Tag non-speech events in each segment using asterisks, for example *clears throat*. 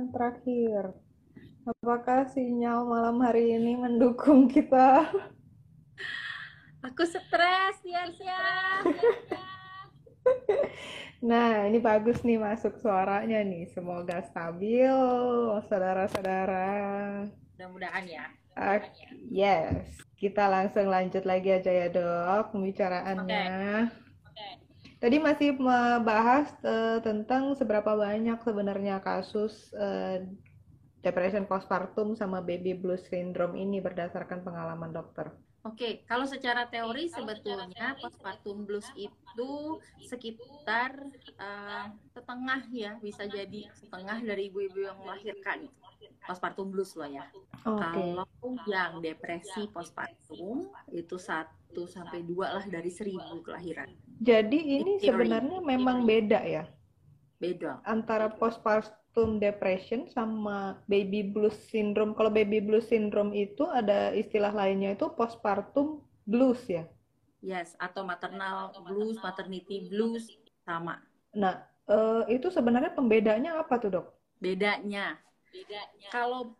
pertanyaan terakhir. Apakah sinyal malam hari ini mendukung kita? *laughs* Aku stres, Tiarsya. *laughs* Nah, ini bagus nih masuk suaranya nih. Semoga stabil, saudara-saudara. Mudah-mudahan ya. Ah, yes, kita langsung lanjut lagi aja ya dok pembicaraannya. Tadi masih membahas uh, tentang seberapa banyak sebenarnya kasus uh, depression postpartum sama baby blues syndrome ini berdasarkan pengalaman dokter. Oke, kalau secara teori sebetulnya postpartum blues itu sekitar uh, setengah ya, bisa jadi setengah dari ibu-ibu yang melahirkan postpartum blues loh ya. Okay. Kalau yang depresi postpartum itu satu sampai dua lah dari seribu kelahiran. Jadi ini sebenarnya memang beda ya? Beda. Antara postpartum depression sama baby blues syndrome. Kalau baby blues syndrome itu ada istilah lainnya itu postpartum blues ya? Yes, atau maternal blues, maternity blues sama. Nah, uh, itu sebenarnya pembedanya apa tuh dok? Bedanya, bedanya. Kalau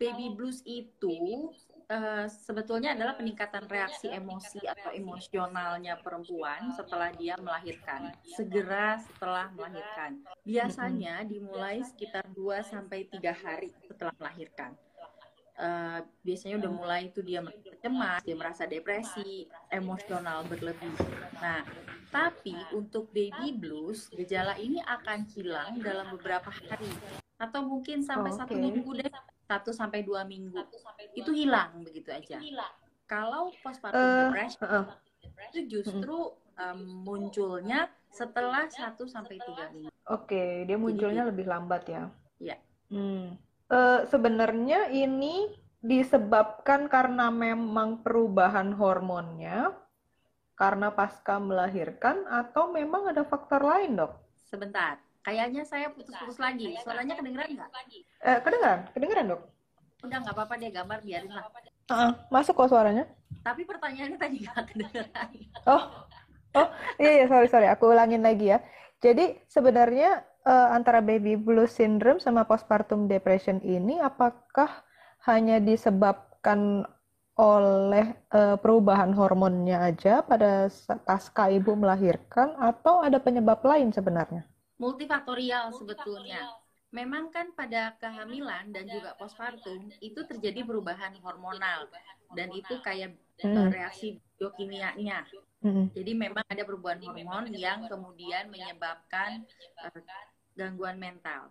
baby blues itu uh, sebetulnya adalah peningkatan reaksi emosi atau emosionalnya perempuan setelah dia melahirkan, segera setelah melahirkan. Biasanya dimulai sekitar 2 sampai 3 hari setelah melahirkan. Uh, biasanya udah mulai itu dia cemas, dia merasa depresi, emosional berlebih. Nah, tapi untuk baby blues, gejala ini akan hilang dalam beberapa hari atau mungkin sampai oh, satu minggu deh satu sampai dua minggu itu hilang begitu aja. Kalau postpartum uh, depression uh, itu justru um, munculnya setelah satu sampai tiga minggu. Oke, okay, dia munculnya Jadi, lebih lambat ya. Iya. Hmm. Uh, sebenarnya ini disebabkan karena memang perubahan hormonnya karena pasca melahirkan atau memang ada faktor lain dok? Sebentar, Kayaknya saya putus-putus lagi. Suaranya kedengeran nggak? Eh, kedengeran, kedengeran dok. Udah nggak apa-apa deh gambar biarin lah. Uh, masuk kok suaranya. Tapi pertanyaannya tadi nggak kedengeran. Oh, oh iya iya sorry sorry. Aku ulangin lagi ya. Jadi sebenarnya uh, antara baby blues syndrome sama postpartum depression ini apakah hanya disebabkan oleh uh, perubahan hormonnya aja pada pasca ibu melahirkan atau ada penyebab lain sebenarnya? Multifaktorial sebetulnya. Memang kan pada kehamilan dan juga postpartum itu terjadi perubahan hormonal dan itu kayak hmm. reaksi biokimianya. Hmm. Jadi memang ada perubahan hormon yang kemudian menyebabkan uh, gangguan mental.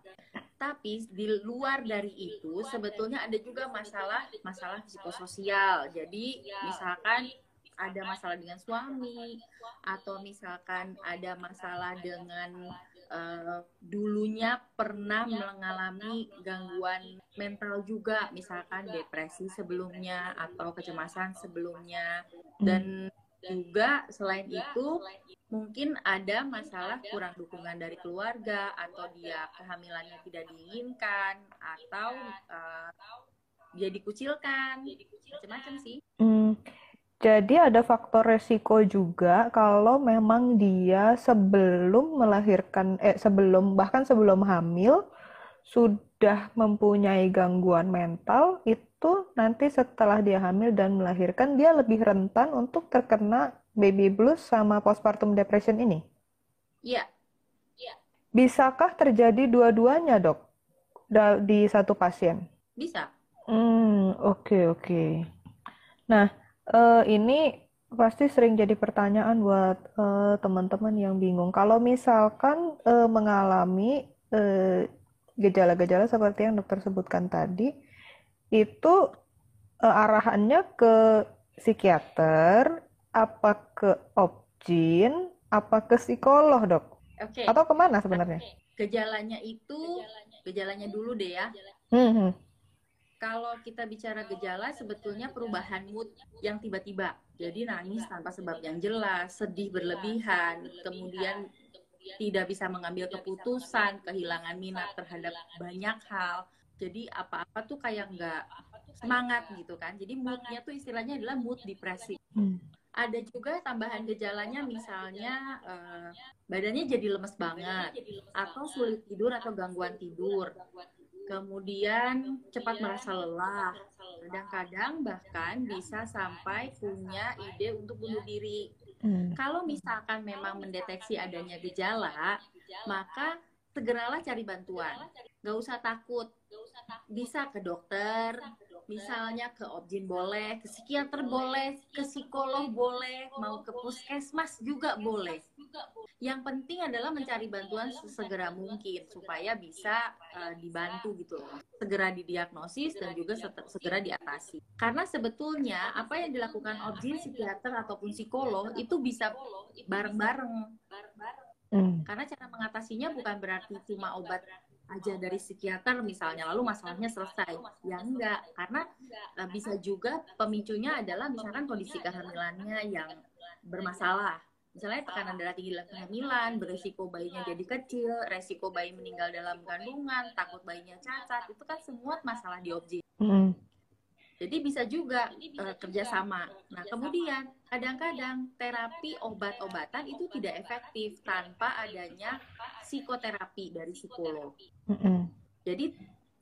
Tapi di luar dari itu sebetulnya ada juga masalah masalah psikososial. Jadi misalkan ada masalah dengan suami atau misalkan ada masalah dengan uh, dulunya pernah mengalami gangguan mental juga, misalkan depresi sebelumnya atau kecemasan sebelumnya, dan juga selain itu mungkin ada masalah kurang dukungan dari keluarga atau dia kehamilannya tidak diinginkan atau uh, dia dikucilkan. macam-macam sih. Hmm. Jadi ada faktor resiko juga kalau memang dia sebelum melahirkan eh sebelum bahkan sebelum hamil sudah mempunyai gangguan mental itu nanti setelah dia hamil dan melahirkan dia lebih rentan untuk terkena baby blues sama postpartum depression ini. Iya. Iya. Bisakah terjadi dua-duanya, Dok? Di satu pasien? Bisa. Hmm, oke okay, oke. Okay. Nah, uh, ini pasti sering jadi pertanyaan buat uh, teman-teman yang bingung. Kalau misalkan uh, mengalami gejala-gejala seperti yang dokter sebutkan tadi, itu uh, arahannya ke psikiater, apa ke opjin, apa ke psikolog dok? Oke. Okay. Atau ke mana sebenarnya? Gejalanya itu, gejalanya dulu deh ya. Hmm, hmm kalau kita bicara gejala sebetulnya perubahan mood yang tiba-tiba. Jadi nangis tanpa sebab yang jelas, sedih berlebihan, kemudian tidak bisa mengambil keputusan, kehilangan minat terhadap banyak hal. Jadi apa-apa tuh kayak nggak semangat gitu kan. Jadi moodnya tuh istilahnya adalah mood depresi. Hmm. Ada juga tambahan gejalanya misalnya uh, badannya jadi lemes banget atau sulit tidur atau gangguan tidur kemudian cepat merasa lelah, kadang-kadang bahkan bisa sampai punya ide untuk bunuh diri. Hmm. Kalau misalkan memang mendeteksi adanya gejala, maka segeralah cari bantuan. Gak usah takut, bisa ke dokter, misalnya ke objin boleh, ke psikiater boleh, ke psikolog boleh, mau ke puskesmas juga boleh. Yang penting adalah mencari bantuan sesegera mungkin supaya bisa uh, dibantu gitu loh. Segera didiagnosis dan juga segera diatasi. Karena sebetulnya apa yang dilakukan objin psikiater ataupun psikolog itu bisa bareng-bareng. Hmm. Karena cara mengatasinya bukan berarti cuma obat aja dari psikiater misalnya lalu masalahnya selesai. Ya enggak karena uh, bisa juga pemicunya adalah misalkan kondisi kehamilannya yang bermasalah. Misalnya tekanan darah tinggi dalam kehamilan berisiko bayinya jadi kecil resiko bayi meninggal dalam kandungan takut bayinya cacat itu kan semua masalah di objek. Mm. Jadi bisa juga uh, kerjasama. Nah kemudian kadang-kadang terapi obat-obatan itu tidak efektif tanpa adanya psikoterapi dari psikolog. Mm -hmm. Jadi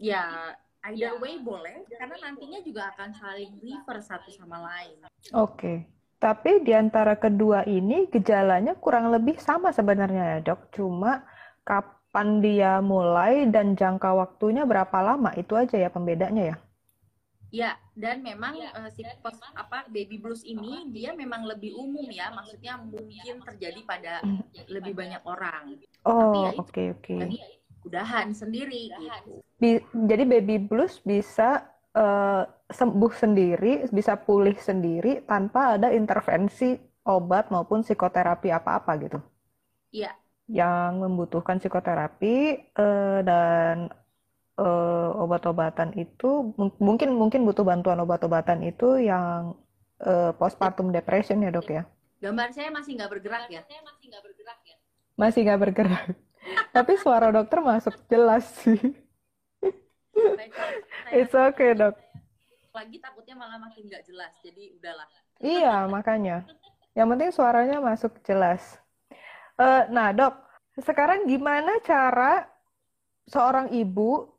ya either way boleh karena nantinya juga akan saling refer satu sama lain. Oke. Okay. Tapi di antara kedua ini gejalanya kurang lebih sama sebenarnya ya dok. Cuma kapan dia mulai dan jangka waktunya berapa lama itu aja ya pembedanya ya. Ya, dan memang ya, uh, si pos, apa baby blues ini dia memang lebih umum ya, maksudnya mungkin terjadi pada lebih banyak orang. Oh, ya oke oke. Okay, Udahan sendiri gitu. Bi jadi baby blues bisa uh, sembuh sendiri, bisa pulih sendiri tanpa ada intervensi obat maupun psikoterapi apa-apa gitu. Iya. Yang membutuhkan psikoterapi uh, dan uh, obat-obatan itu mungkin mungkin butuh bantuan obat-obatan itu yang uh, postpartum depression ya dok ya? Gambar saya masih nggak bergerak ya? Saya masih nggak bergerak ya? Masih nggak bergerak. *laughs* Tapi suara dokter masuk jelas sih. It's okay dok. Lagi takutnya malah makin nggak jelas, jadi udahlah. Iya makanya. Yang penting suaranya masuk jelas. Uh, nah dok, sekarang gimana cara seorang ibu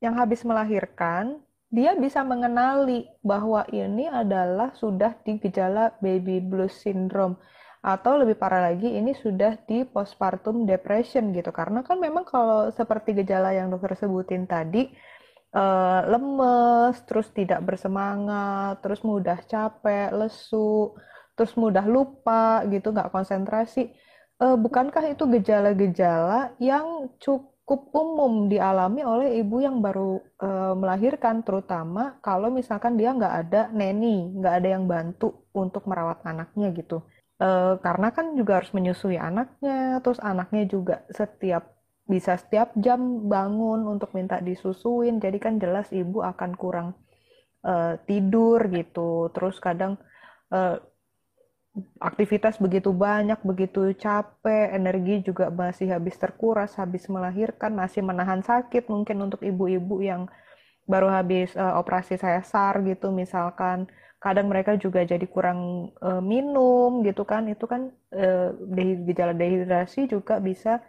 yang habis melahirkan, dia bisa mengenali bahwa ini adalah sudah di gejala baby blues syndrome. Atau lebih parah lagi ini sudah di postpartum depression gitu. Karena kan memang kalau seperti gejala yang dokter sebutin tadi uh, lemes terus tidak bersemangat terus mudah capek lesu terus mudah lupa gitu nggak konsentrasi. Uh, bukankah itu gejala-gejala yang cukup cukup umum dialami oleh ibu yang baru uh, melahirkan, terutama kalau misalkan dia nggak ada neni, nggak ada yang bantu untuk merawat anaknya gitu. Uh, karena kan juga harus menyusui anaknya, terus anaknya juga setiap bisa setiap jam bangun untuk minta disusuin, jadi kan jelas ibu akan kurang uh, tidur gitu. Terus kadang aktivitas begitu banyak, begitu capek, energi juga masih habis terkuras, habis melahirkan, masih menahan sakit mungkin untuk ibu-ibu yang baru habis uh, operasi sesar gitu misalkan. Kadang mereka juga jadi kurang uh, minum gitu kan. Itu kan uh, gejala dehidrasi juga bisa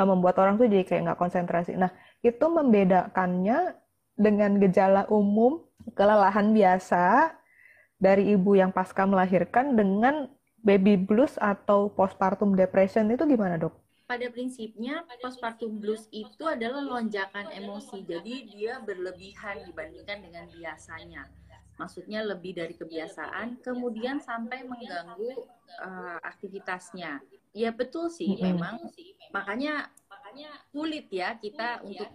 uh, membuat orang tuh jadi kayak nggak konsentrasi. Nah, itu membedakannya dengan gejala umum kelelahan biasa dari ibu yang pasca melahirkan dengan baby blues atau postpartum depression itu gimana dok? Pada prinsipnya postpartum blues itu adalah lonjakan emosi, jadi dia berlebihan dibandingkan dengan biasanya. Maksudnya lebih dari kebiasaan, kemudian sampai mengganggu uh, aktivitasnya. Ya betul sih, mm -hmm. memang. Makanya sulit ya kita untuk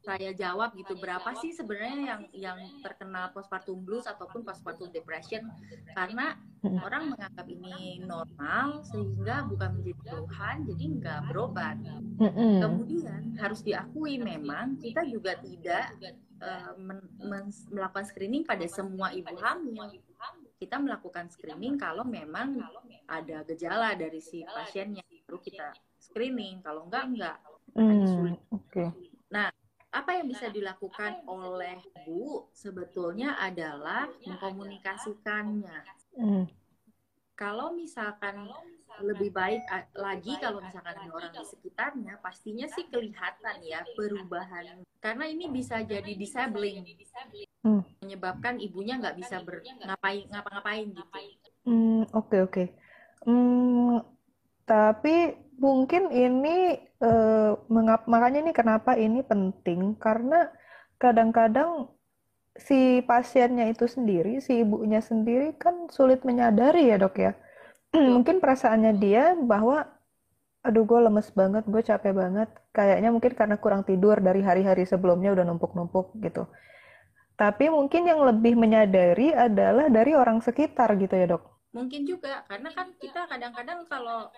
saya jawab gitu berapa sih sebenarnya yang yang terkena postpartum blues ataupun postpartum depression? Karena orang menganggap ini normal sehingga bukan menjadi keluhan jadi nggak berobat. Kemudian harus diakui memang kita juga tidak uh, men men melakukan screening pada semua ibu hamil. kita melakukan screening kalau memang ada gejala dari si pasiennya baru kita screening. Kalau enggak enggak Hmm, Okay. Nah, apa yang bisa dilakukan oleh Bu sebetulnya adalah mengkomunikasikannya. Hmm. Kalau misalkan lebih baik lagi kalau misalkan ada orang di sekitarnya, pastinya sih kelihatan ya perubahan. Karena ini bisa jadi disabling, hmm. menyebabkan ibunya nggak bisa ber ngapain ngapa-ngapain gitu. Hmm, oke okay, oke. Okay. Hmm, tapi mungkin ini uh, mengap makanya ini kenapa ini penting karena kadang-kadang si pasiennya itu sendiri, si ibunya sendiri kan sulit menyadari ya dok ya. *clears throat* mungkin perasaannya dia bahwa aduh gue lemes banget, gue capek banget. Kayaknya mungkin karena kurang tidur dari hari-hari sebelumnya udah numpuk-numpuk gitu. Tapi mungkin yang lebih menyadari adalah dari orang sekitar gitu ya dok. Mungkin juga karena kan kita kadang-kadang kalau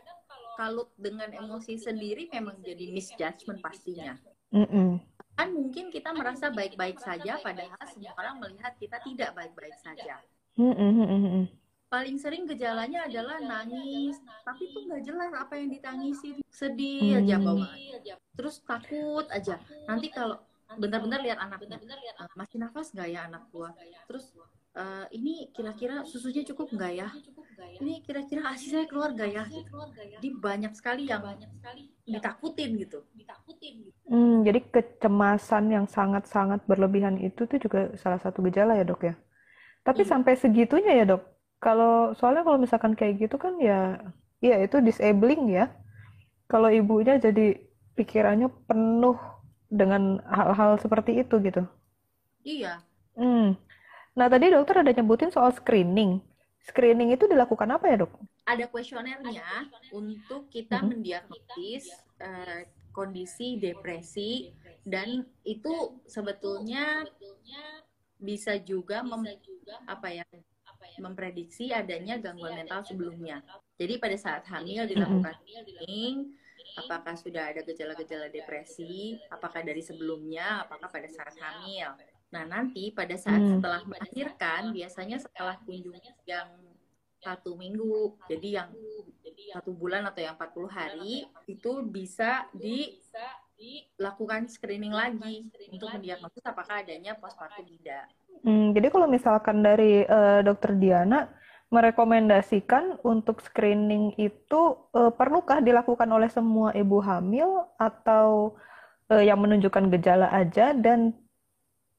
kalut dengan emosi sendiri memang jadi misjudgment pastinya. Mm -mm. Kan mungkin kita merasa baik-baik saja padahal semua orang melihat kita tidak baik-baik saja. Mm -mm. Paling sering gejalanya adalah nangis, tapi tuh nggak jelas apa yang ditangisi, sedih aja bawa, terus takut aja. Nanti kalau bentar-bentar lihat anaknya uh, masih nafas nggak ya anak gua terus uh, ini kira-kira susunya cukup nggak ya ini kira-kira asi saya keluar nggak ya di banyak sekali yang ditakutin gitu ditakutin gitu. Hmm, jadi kecemasan yang sangat-sangat berlebihan itu tuh juga salah satu gejala ya dok ya tapi hmm. sampai segitunya ya dok kalau soalnya kalau misalkan kayak gitu kan ya ya itu disabling ya kalau ibunya jadi pikirannya penuh dengan hal-hal seperti itu gitu. Iya. Hmm. Nah tadi dokter ada nyebutin soal screening. Screening itu dilakukan apa ya dok? Ada kuesionernya untuk kita hmm. mendiagnosis uh, kondisi depresi dan itu sebetulnya bisa juga mem, apa ya memprediksi adanya gangguan mental sebelumnya. Jadi pada saat hamil dilakukan screening, apakah sudah ada gejala-gejala depresi, apakah dari sebelumnya, apakah pada saat hamil. Nah, nanti pada saat hmm. setelah melahirkan, biasanya setelah kunjungan yang satu minggu, jadi yang satu bulan atau yang 40 hari, itu bisa dilakukan screening lagi untuk mendiagnosis apakah adanya postpartum tidak. Hmm, jadi kalau misalkan dari uh, dokter Diana, merekomendasikan untuk screening itu uh, perlukah dilakukan oleh semua ibu hamil atau uh, yang menunjukkan gejala aja dan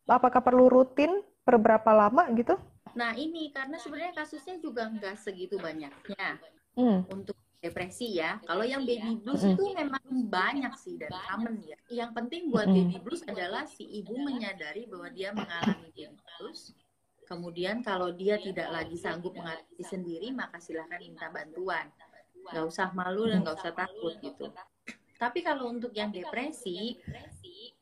apakah perlu rutin per berapa lama gitu? Nah ini karena sebenarnya kasusnya juga nggak segitu banyaknya hmm. untuk depresi ya. Kalau yang baby blues hmm. itu memang banyak sih dan common ya. Yang penting buat hmm. baby blues adalah si ibu menyadari bahwa dia mengalami baby blues Kemudian kalau dia tidak lagi sanggup mengatasi sendiri, maka silahkan minta bantuan. Nggak usah malu dan nggak usah takut gitu. Tapi kalau untuk yang depresi,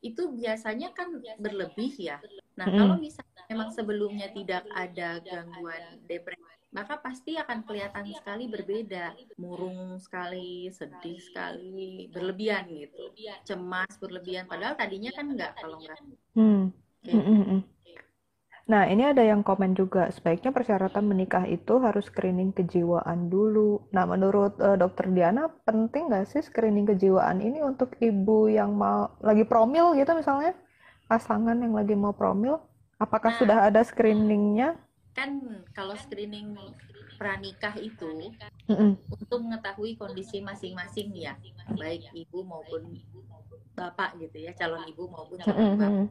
itu biasanya kan berlebih ya. Nah kalau misalnya memang sebelumnya tidak ada gangguan depresi, maka pasti akan kelihatan sekali berbeda. Murung sekali, sedih sekali, berlebihan gitu. Cemas, berlebihan. Padahal tadinya kan enggak kalau enggak. Hmm. Gitu. Nah, ini ada yang komen juga, sebaiknya persyaratan menikah itu harus screening kejiwaan dulu. Nah, menurut uh, dokter Diana, penting nggak sih screening kejiwaan ini untuk ibu yang mau lagi promil gitu misalnya? Pasangan yang lagi mau promil, apakah nah, sudah ada screeningnya? Kan kalau screening pranikah itu mm -mm. untuk mengetahui kondisi masing-masing ya, baik ibu maupun bapak gitu ya, calon ibu maupun calon bapak.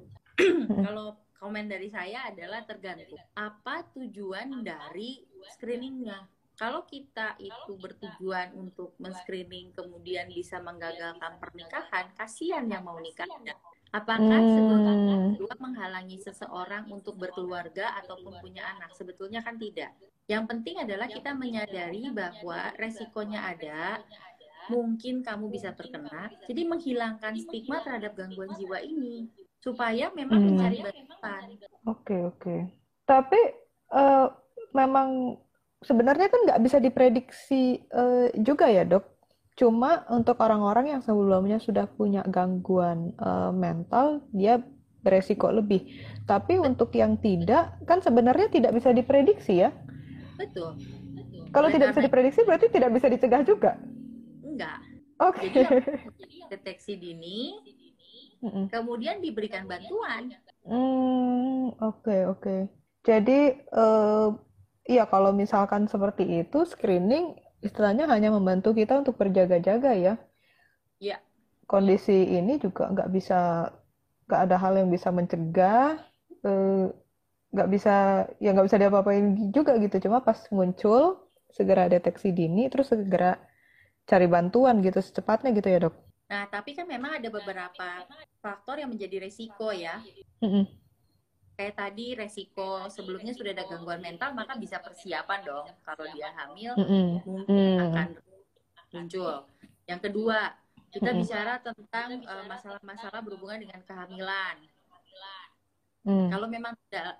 kalau komen dari saya adalah tergantung apa tujuan dari screeningnya. Kalau kita itu bertujuan untuk men-screening kemudian bisa menggagalkan pernikahan, kasihan yang mau nikahnya. Apakah hmm. sebetulnya menghalangi seseorang untuk berkeluarga ataupun punya anak? Sebetulnya kan tidak. Yang penting adalah kita menyadari bahwa resikonya ada, mungkin kamu bisa terkena. Jadi menghilangkan stigma terhadap gangguan jiwa ini supaya memang hmm. mencari bantuan. Oke okay, oke. Okay. Tapi uh, memang sebenarnya kan nggak bisa diprediksi uh, juga ya dok. Cuma untuk orang-orang yang sebelumnya sudah punya gangguan uh, mental, dia beresiko lebih. Tapi Betul. untuk yang tidak, kan sebenarnya tidak bisa diprediksi ya. Betul. Kalau tidak bisa diprediksi, berarti tidak bisa dicegah juga. Enggak. Oke. Okay. Jadi *laughs* deteksi dini, mm kemudian diberikan bantuan. Hmm, oke okay, oke. Okay. Jadi uh, ya kalau misalkan seperti itu screening istilahnya hanya membantu kita untuk berjaga-jaga ya. Iya. Kondisi ini juga nggak bisa, nggak ada hal yang bisa mencegah, eh, nggak bisa, ya nggak bisa diapa-apain juga gitu. Cuma pas muncul, segera deteksi dini, terus segera cari bantuan gitu secepatnya gitu ya dok. Nah, tapi kan memang ada beberapa faktor yang menjadi resiko ya. Kayak tadi resiko sebelumnya sudah ada gangguan mental, maka bisa persiapan dong. Kalau dia hamil, Mm-mm. mungkin akan muncul. Yang kedua, kita bicara tentang eh, masalah-masalah berhubungan dengan kehamilan. Mm. Kalau memang tidak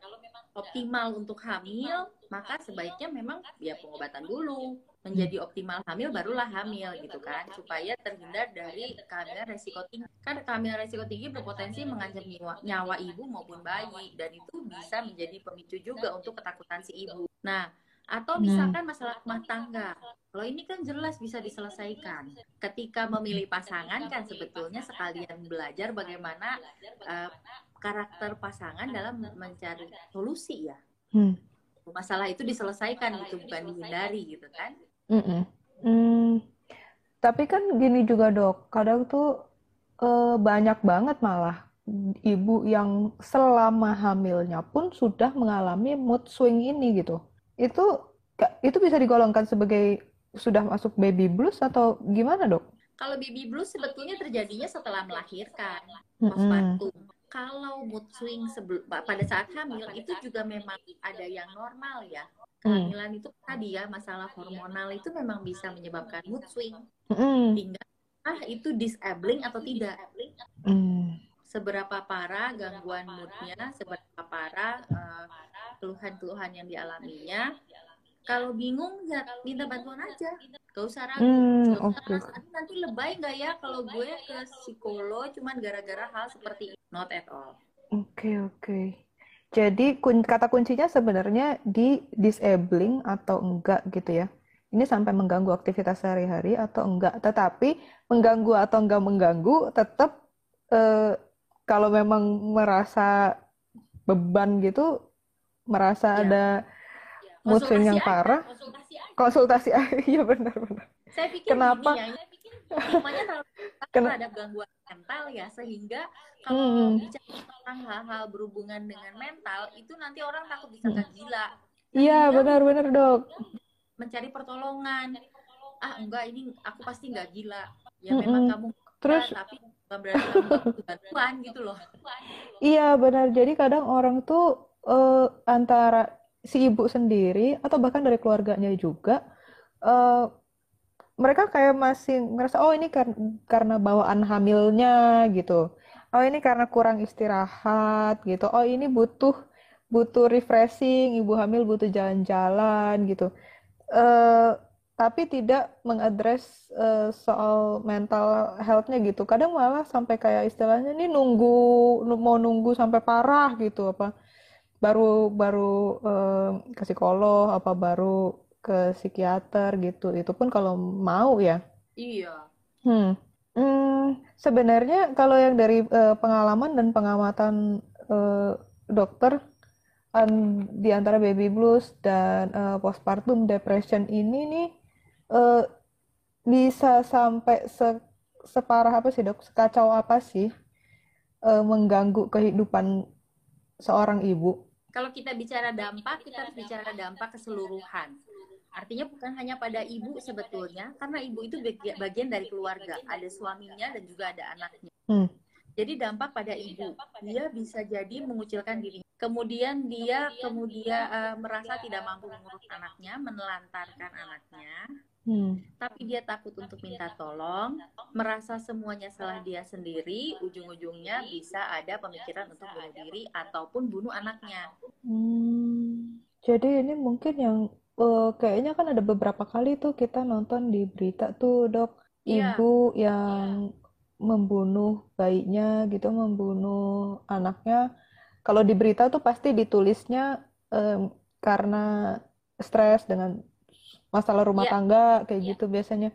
optimal untuk hamil, maka sebaiknya memang ya pengobatan dulu. Menjadi optimal hamil barulah hamil gitu kan, supaya terhindar dari kehamilan resiko tinggi. Kan kehamilan resiko tinggi berpotensi mengancam nyawa, nyawa ibu maupun bayi dan itu bisa menjadi pemicu juga untuk ketakutan si ibu. Nah, atau Hmm. misalkan masalah rumah tangga. Kalau ini kan jelas bisa diselesaikan. Ketika memilih pasangan kan sebetulnya sekalian belajar bagaimana eh, karakter pasangan dalam mencari solusi ya. Hmm. Masalah itu diselesaikan gitu bukan dihindari gitu kan. Mm-mm. Hmm, tapi kan gini juga dok, kadang tuh eh, banyak banget malah ibu yang selama hamilnya pun sudah mengalami mood swing ini gitu. Itu itu bisa digolongkan sebagai sudah masuk baby blues atau gimana dok? Kalau baby blues sebetulnya terjadinya setelah melahirkan, postpartum. Kalau mood swing sebelum pada saat hamil itu juga memang ada yang normal ya. Hmm. Kehamilan itu tadi ya masalah hormonal itu memang bisa menyebabkan mood swing. Tinggal ah itu disabling atau tidak. Hmm. Seberapa parah gangguan moodnya, seberapa parah eh, keluhan-keluhan yang dialaminya. Kalau bingung ya minta bantuan aja. Gak usah ragu. Hmm, Gak usah oke. "Mas, aduh, nanti lebay nggak ya kalau gue ke psikolog cuman gara-gara hal seperti ini. Not at all. Oke, oke. Jadi kun- kata kuncinya sebenarnya di disabling atau enggak gitu ya. Ini sampai mengganggu aktivitas sehari-hari atau enggak. Tetapi mengganggu atau enggak mengganggu tetap eh, kalau memang merasa beban gitu, merasa Ya. ada mood swing yang parah, konsultasi *laughs* iya benar-benar. Saya pikir Kenapa? gini ya, Ken- terhadap gangguan mental ya, sehingga kalau Hmm. bicara tentang hal-hal berhubungan dengan mental, itu nanti orang takut disangka gila. Iya, benar-benar, Dok. mencari pertolongan. Ah, enggak, ini aku pasti nggak gila. Ya Mm-mm. memang kamu gila, Terus tapi bukan berarti kamu bantuan gitu loh. Iya benar. Jadi kadang orang tuh eh, antara si ibu sendiri atau bahkan dari keluarganya juga eh, mereka kayak masih ngerasa oh ini kar- karena bawaan hamilnya gitu. Oh ini karena kurang istirahat gitu. Oh ini butuh butuh refreshing, ibu hamil butuh jalan-jalan gitu. Eh, tapi tidak mengadres eh, soal mental health-nya gitu. Kadang malah sampai kayak istilahnya ini nunggu nu- mau nunggu sampai parah gitu apa baru baru eh, ke psikolog apa baru ke psikiater gitu. Itu pun kalau mau ya. Iya. Hmm. Hmm, sebenarnya kalau yang dari eh, pengalaman dan pengamatan eh, dokter an- di antara baby blues dan eh, postpartum depression ini nih eh, bisa sampai se- separah apa sih dok? Sekacau apa sih eh, mengganggu kehidupan seorang ibu? Kalau kita bicara dampak, kita harus bicara dampak keseluruhan. Artinya bukan hanya pada ibu sebetulnya, karena ibu itu bagi- bagian dari keluarga. Ada suaminya dan juga ada anaknya. Hmm. Jadi dampak pada ibu, dia bisa jadi mengucilkan diri. Kemudian dia kemudian eh, merasa tidak mampu mengurus anaknya, menelantarkan anaknya, Hmm. tapi dia takut untuk minta tolong, merasa semuanya salah dia sendiri, ujung-ujungnya bisa ada pemikiran untuk bunuh diri ataupun bunuh anaknya. Hmm, jadi ini mungkin yang eh, kayaknya kan ada beberapa kali tuh kita nonton di berita tuh dok, Iya. ibu yang membunuh bayinya gitu, membunuh anaknya. Kalau di berita tuh pasti ditulisnya em, karena stres dengan masalah rumah Iya. tangga kayak Iya. gitu biasanya.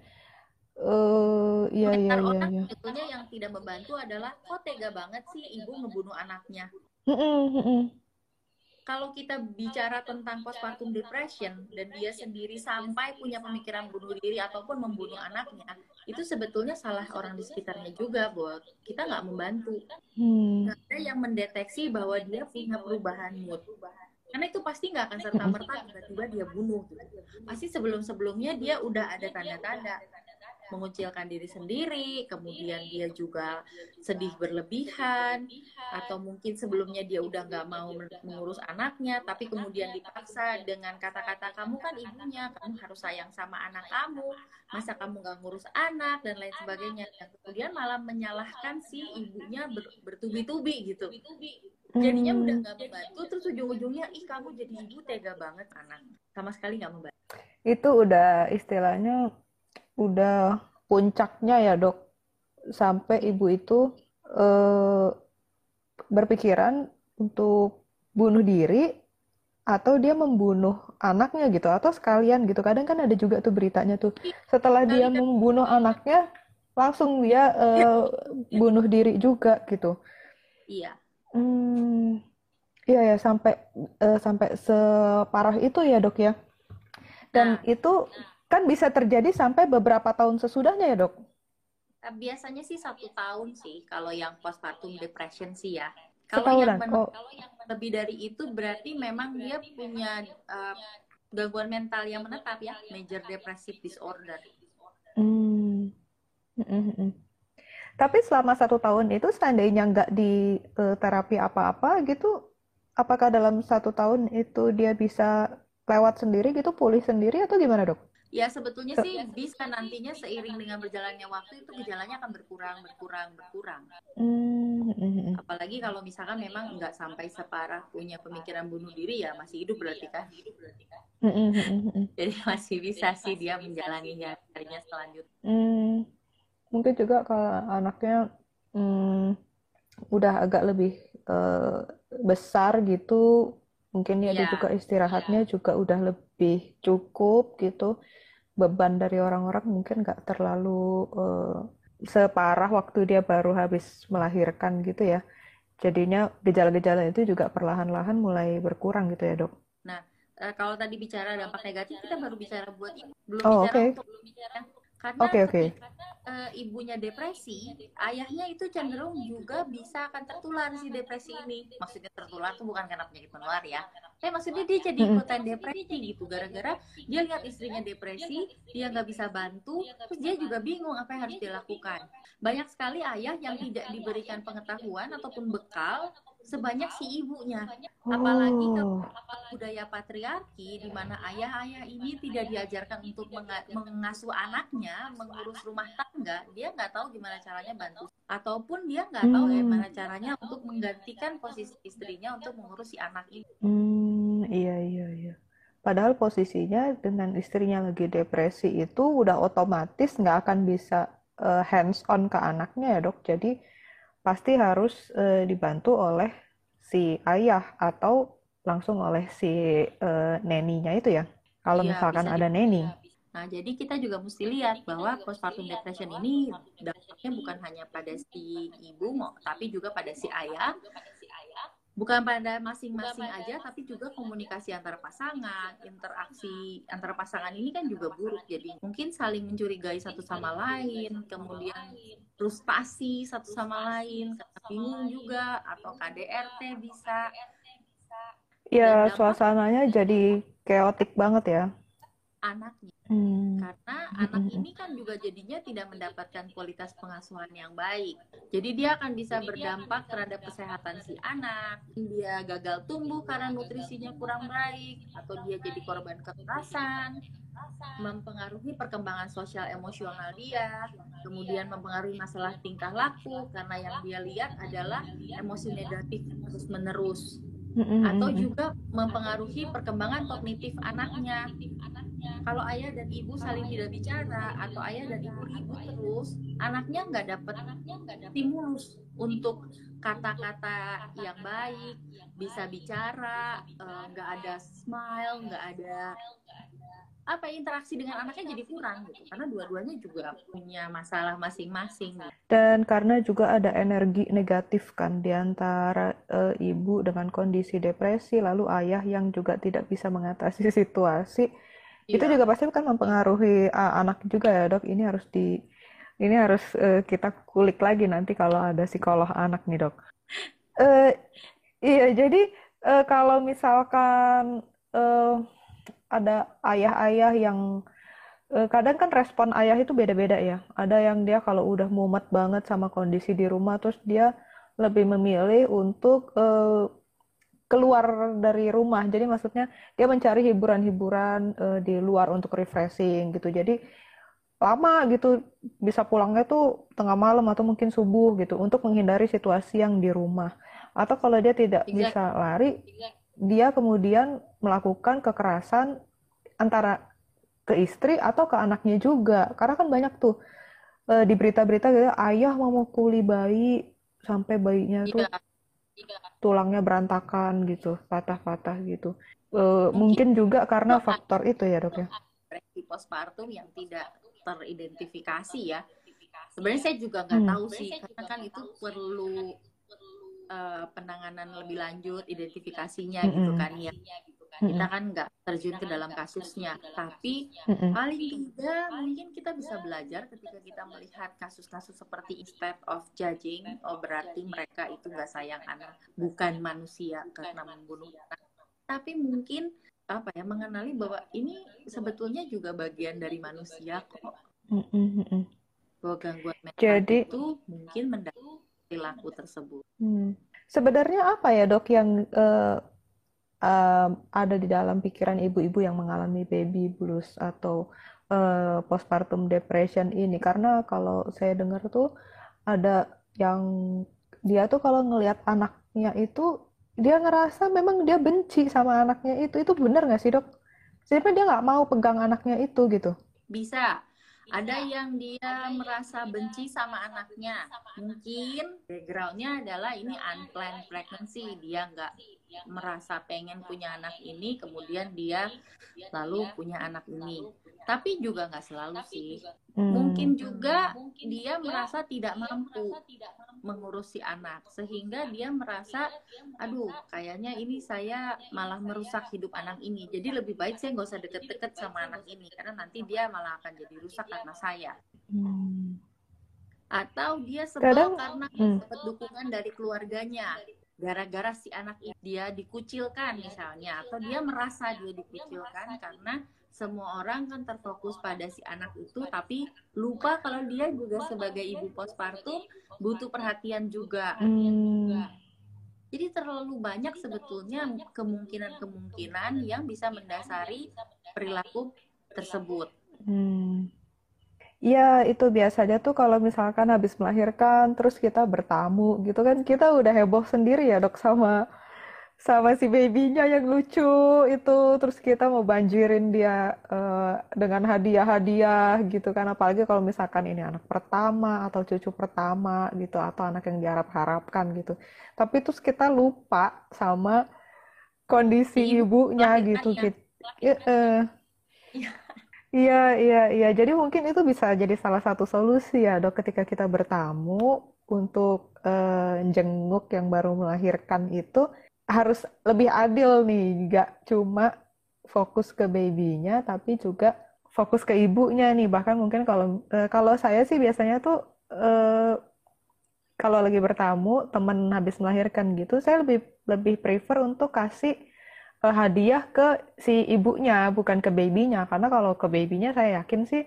Eh, iya iya iya iya. sebetulnya yang tidak membantu adalah kok tega banget sih ibu ngebunuh anaknya. Mm-mm, mm-mm. kalau kita bicara tentang postpartum depression dan dia sendiri sampai punya pemikiran bunuh diri ataupun membunuh anaknya, itu sebetulnya salah orang di sekitarnya juga, buat kita nggak membantu. Hmm. ada yang mendeteksi bahwa dia punya perubahan mood. Karena itu pasti nggak akan serta merta tiba-tiba dia bunuh. Gitu. Pasti sebelum-sebelumnya dia udah ada tanda-tanda mengucilkan diri sendiri, kemudian dia juga sedih berlebihan, atau mungkin sebelumnya dia udah nggak mau mengurus anaknya, tapi kemudian dipaksa dengan kata-kata kamu kan ibunya, kamu harus sayang sama anak kamu, masa kamu nggak ngurus anak dan lain sebagainya. Dan kemudian malah menyalahkan si ibunya ber, bertubi-tubi gitu. Jadinya udah hmm. nggak membantu, terus ujung-ujungnya ih kamu jadi ibu tega banget anak, sama sekali nggak membantu. Itu udah istilahnya udah puncaknya ya dok. Sampai ibu itu eh, berpikiran untuk bunuh diri atau dia membunuh anaknya gitu atau sekalian gitu. Kadang kan ada juga tuh beritanya tuh. Setelah dia membunuh anaknya langsung dia eh, bunuh diri juga gitu. Iya. Hmm, iya ya sampai uh, sampai separah itu ya dok ya. Dan nah, itu nah kan bisa terjadi sampai beberapa tahun sesudahnya ya dok? Eh, biasanya sih satu tahun sih kalau yang postpartum depression sih ya. Kalau yang, oh. kalau yang lebih dari itu berarti memang dia punya uh, gangguan mental yang menetap ya, major depressive disorder. Hmm. Tapi selama satu tahun itu seandainya nggak di uh, terapi apa-apa gitu, apakah dalam satu tahun itu dia bisa lewat sendiri gitu, pulih sendiri atau gimana dok? Ya sebetulnya sih bisa nantinya seiring dengan berjalannya waktu itu gejalanya akan berkurang, berkurang, berkurang. Mm-hmm. Apalagi kalau misalkan memang nggak sampai separah punya pemikiran bunuh diri ya masih hidup berarti kan. Mm-hmm. Jadi masih bisa sih dia menjalani harinya selanjutnya. Mm. Mungkin juga kalau anaknya mm, udah agak lebih uh, besar gitu, mungkin ya, dia ya, juga istirahatnya ya. juga udah lebih cukup gitu beban dari orang-orang mungkin nggak terlalu uh, separah waktu dia baru habis melahirkan gitu ya. Jadinya gejala-gejala itu juga perlahan-lahan mulai berkurang gitu ya dok. Nah, uh, kalau tadi bicara dampak negatif kita baru bicara buat belum oh, bicara okay. untuk belum bicara karena okay, okay. uh, ibunya depresi, ayahnya itu cenderung juga bisa akan tertular si depresi ini. Maksudnya tertular tuh bukan karena penyakit menular ya. Eh maksudnya dia jadi ikutan depresi gitu gara-gara dia lihat istrinya depresi, dia nggak bisa bantu, terus dia juga bingung apa yang harus dilakukan. Banyak sekali ayah yang tidak diberikan pengetahuan ataupun bekal sebanyak si ibunya. Apalagi kalau oh. budaya patriarki di mana ayah-ayah ini tidak diajarkan untuk mengasuh anaknya, mengurus rumah tangga, dia nggak tahu gimana caranya bantu ataupun dia nggak tahu hmm. gimana caranya untuk menggantikan posisi istrinya untuk mengurus si anak ini. Hmm, iya iya iya. Padahal posisinya dengan istrinya lagi depresi itu udah otomatis nggak akan bisa uh, hands on ke anaknya ya dok. Jadi pasti harus uh, dibantu oleh si ayah atau langsung oleh si uh, neninya itu ya. Kalau iya, misalkan ada neni. Nah, jadi kita juga mesti lihat bahwa postpartum depression ini dampaknya bukan hanya pada si ibu, tapi juga pada si ayah bukan pada masing-masing aja tapi juga komunikasi antara pasangan interaksi antara pasangan ini kan juga buruk jadi. Mungkin saling mencurigai satu sama lain kemudian frustasi satu sama lain bingung juga atau KDRT bisa. Ya suasananya jadi keotik banget ya. Anaknya Hmm. Karena anak ini kan juga jadinya tidak mendapatkan kualitas pengasuhan yang baik. Jadi dia akan bisa berdampak terhadap kesehatan si anak. Dia gagal tumbuh karena nutrisinya kurang baik atau dia jadi korban kekerasan, mempengaruhi perkembangan sosial emosional dia, kemudian mempengaruhi masalah tingkah laku karena yang dia lihat adalah emosi negatif terus-menerus. Atau juga mempengaruhi perkembangan kognitif anaknya kalau ayah dan ibu saling tidak bicara atau ayah dan ibu ribut terus anaknya nggak dapat stimulus untuk kata-kata yang baik bisa bicara eh, nggak uh, ada smile nggak ada apa interaksi dengan anaknya jadi kurang gitu karena dua-duanya juga punya masalah masing-masing dan karena juga ada energi negatif kan di antara uh, ibu dengan kondisi depresi lalu ayah yang juga tidak bisa mengatasi *laughs* situasi iya. itu juga pasti kan mempengaruhi uh, anak juga ya dok ini harus di ini harus uh, kita kulik lagi nanti kalau ada psikolog anak nih dok uh, iya jadi uh, kalau misalkan uh, ada ayah-ayah yang kadang kan respon ayah itu beda-beda ya. Ada yang dia kalau udah mumet banget sama kondisi di rumah, terus dia lebih memilih untuk uh, keluar dari rumah. Jadi maksudnya dia mencari hiburan-hiburan uh, di luar untuk refreshing gitu. Jadi lama gitu bisa pulangnya tuh tengah malam atau mungkin subuh gitu untuk menghindari situasi yang di rumah. Atau kalau dia tidak exactly. bisa lari, dia kemudian melakukan kekerasan antara ke istri atau ke anaknya juga. Karena kan banyak tuh e, di berita-berita gitu ayah memukuli bayi sampai bayinya tuh iya. iya. Tulangnya berantakan gitu, patah-patah gitu. E, mungkin, mungkin juga karena faktor itu ya, Dok ya. Postpartum yang tidak teridentifikasi ya. Sebenarnya saya juga nggak hmm. tahu sih, karena kan itu perlu uh, penanganan lebih lanjut, identifikasinya mm -hmm. gitu kan ya. Kita kan nggak terjun ke dalam kasusnya, tapi paling tidak mungkin kita bisa belajar ketika kita melihat kasus-kasus seperti instead of judging, oh berarti mereka itu nggak sayang anak, bukan manusia karena membunuh anak. Tapi mungkin apa ya mengenali bahwa ini sebetulnya juga bagian dari manusia kok. Mm -hmm. Bahwa gangguan mental Jadi, itu mungkin mendapat perilaku tersebut. Hmm. Sebenarnya apa ya dok yang uh, uh, ada di dalam pikiran ibu-ibu yang mengalami baby blues atau uh, postpartum depression ini? Karena kalau saya dengar tuh ada yang dia tuh kalau ngelihat anaknya itu dia ngerasa memang dia benci sama anaknya itu itu benar nggak sih dok? Sebenarnya dia nggak mau pegang anaknya itu gitu. Bisa, ada yang dia merasa benci sama anaknya. Mungkin backgroundnya adalah ini unplanned pregnancy. Dia nggak merasa pengen punya anak ini, kemudian dia lalu punya anak ini. Tapi juga nggak selalu sih. hmm. mungkin juga dia merasa tidak mampu mengurus si anak. sehingga dia merasa aduh kayaknya ini saya malah merusak hidup anak ini. jadi lebih baik saya nggak usah deket-deket sama anak ini karena nanti dia malah akan jadi rusak karena saya. hmm. atau dia sebel Kadang, karena hmm. dapat dukungan dari keluarganya gara-gara si anak dia dikucilkan misalnya atau dia merasa dia dikucilkan karena semua orang kan terfokus pada si anak itu tapi lupa kalau dia juga sebagai ibu postpartum butuh perhatian juga. Hmm. Jadi terlalu banyak sebetulnya kemungkinan-kemungkinan yang bisa mendasari perilaku tersebut. Hmm. Ya, itu biasanya tuh kalau misalkan habis melahirkan, terus kita bertamu gitu kan, kita udah heboh sendiri ya dok sama sama si babynya yang lucu itu. Terus kita mau banjirin dia uh, dengan hadiah-hadiah gitu kan. Apalagi kalau misalkan ini anak pertama atau cucu pertama gitu atau anak yang diharap-harapkan gitu. Tapi terus kita lupa sama kondisi ibunya gitu gitu iya iya iya jadi mungkin itu bisa jadi salah satu solusi ya dok ketika kita bertamu untuk uh, jenguk yang baru melahirkan itu harus lebih adil nih, nggak cuma fokus ke babynya, tapi juga fokus ke ibunya nih. Bahkan mungkin kalau uh, kalau saya sih biasanya tuh uh, kalau lagi bertamu teman habis melahirkan gitu, saya lebih lebih prefer untuk kasih hadiah ke si ibunya, bukan ke babynya. Karena kalau ke babynya saya yakin sih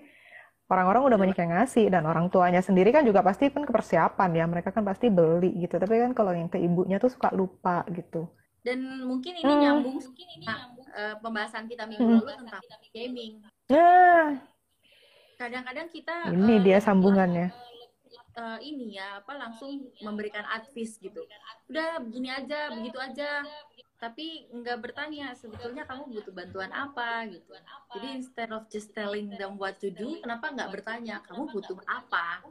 orang-orang udah banyak yang ngasih. Dan orang tuanya sendiri kan juga pasti kan kepersiapan ya. Mereka kan pasti beli gitu. Tapi kan kalau yang ke ibunya tuh suka lupa gitu. Dan mungkin ini hmm. nyambung mungkin ini nyambung uh, pembahasan kita minggu hmm. lalu tentang gaming. Nah. Kadang-kadang kita ini uh, dia sambungannya. uh, ini ya apa langsung memberikan advice gitu. udah begini aja begitu aja. tapi nggak bertanya sebetulnya kamu butuh bantuan apa gitu. Jadi instead of just telling them what to do kenapa nggak bertanya kamu butuh apa?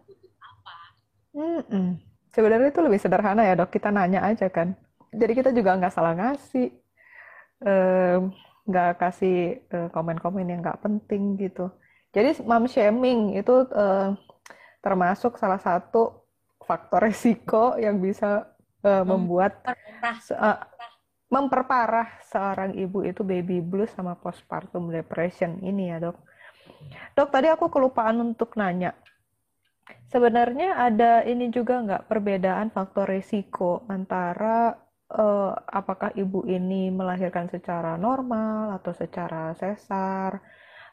Mm -mm. sebenarnya itu lebih sederhana ya dok. Kita nanya aja kan. Jadi kita juga nggak salah ngasih um, nggak kasih uh, komen-komen yang nggak penting gitu. Jadi mom shaming itu uh, termasuk salah satu faktor resiko yang bisa uh, membuat uh, memperparah seorang ibu itu baby blues sama postpartum depression ini ya dok. Dok tadi aku kelupaan untuk nanya. Sebenarnya ada ini juga nggak perbedaan faktor resiko antara uh, apakah ibu ini melahirkan secara normal atau secara sesar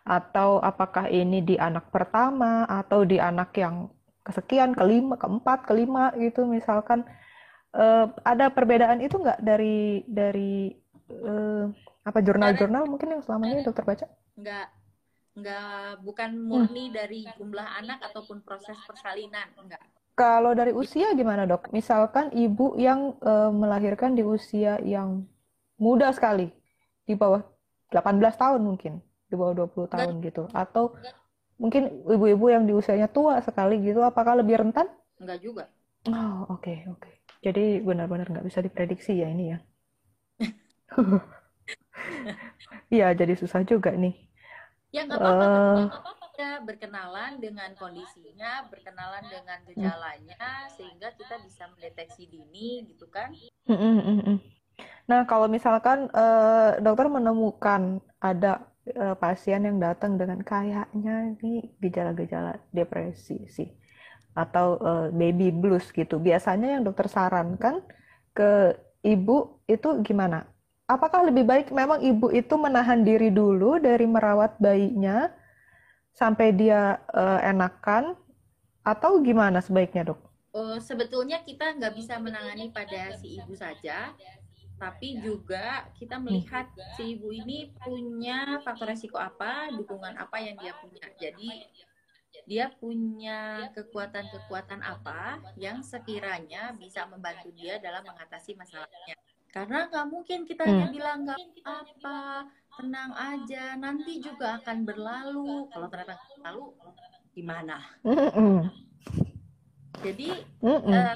atau apakah ini di anak pertama atau di anak yang kesekian kelima keempat kelima gitu misalkan uh, ada perbedaan itu nggak dari dari uh, apa jurnal-jurnal mungkin yang selama ini dokter baca? Nggak nggak bukan murni hmm. dari jumlah anak ataupun proses persalinan enggak kalau dari usia gimana dok? Misalkan ibu yang uh, melahirkan di usia yang muda sekali di bawah 18 tahun mungkin di bawah 20 tahun enggak. gitu atau enggak. mungkin ibu-ibu yang di usianya tua sekali gitu apakah lebih rentan enggak juga oh oke okay, oke okay. jadi benar-benar nggak bisa diprediksi ya ini ya *laughs* Iya, jadi susah juga nih. Ya nggak apa-apa, uh, berkenalan dengan kondisinya, berkenalan dengan gejalanya, sehingga kita bisa mendeteksi dini, gitu kan? Nah, kalau misalkan uh, dokter menemukan ada uh, pasien yang datang dengan kayaknya ini gejala-gejala depresi sih, atau uh, baby blues gitu, biasanya yang dokter sarankan ke ibu itu gimana? apakah lebih baik memang ibu itu menahan diri dulu dari merawat bayinya sampai dia uh, enakan atau gimana sebaiknya dok? Sebetulnya kita nggak bisa menangani pada si ibu saja, tapi juga kita melihat si ibu ini punya faktor resiko apa, dukungan apa yang dia punya. Jadi dia punya kekuatan-kekuatan apa yang sekiranya bisa membantu dia dalam mengatasi masalahnya. Karena nggak mungkin kita hmm. hanya bilang nggak apa, tenang aja, nanti juga akan berlalu. Kalau ternyata berlalu, gimana? Mm Jadi Uh,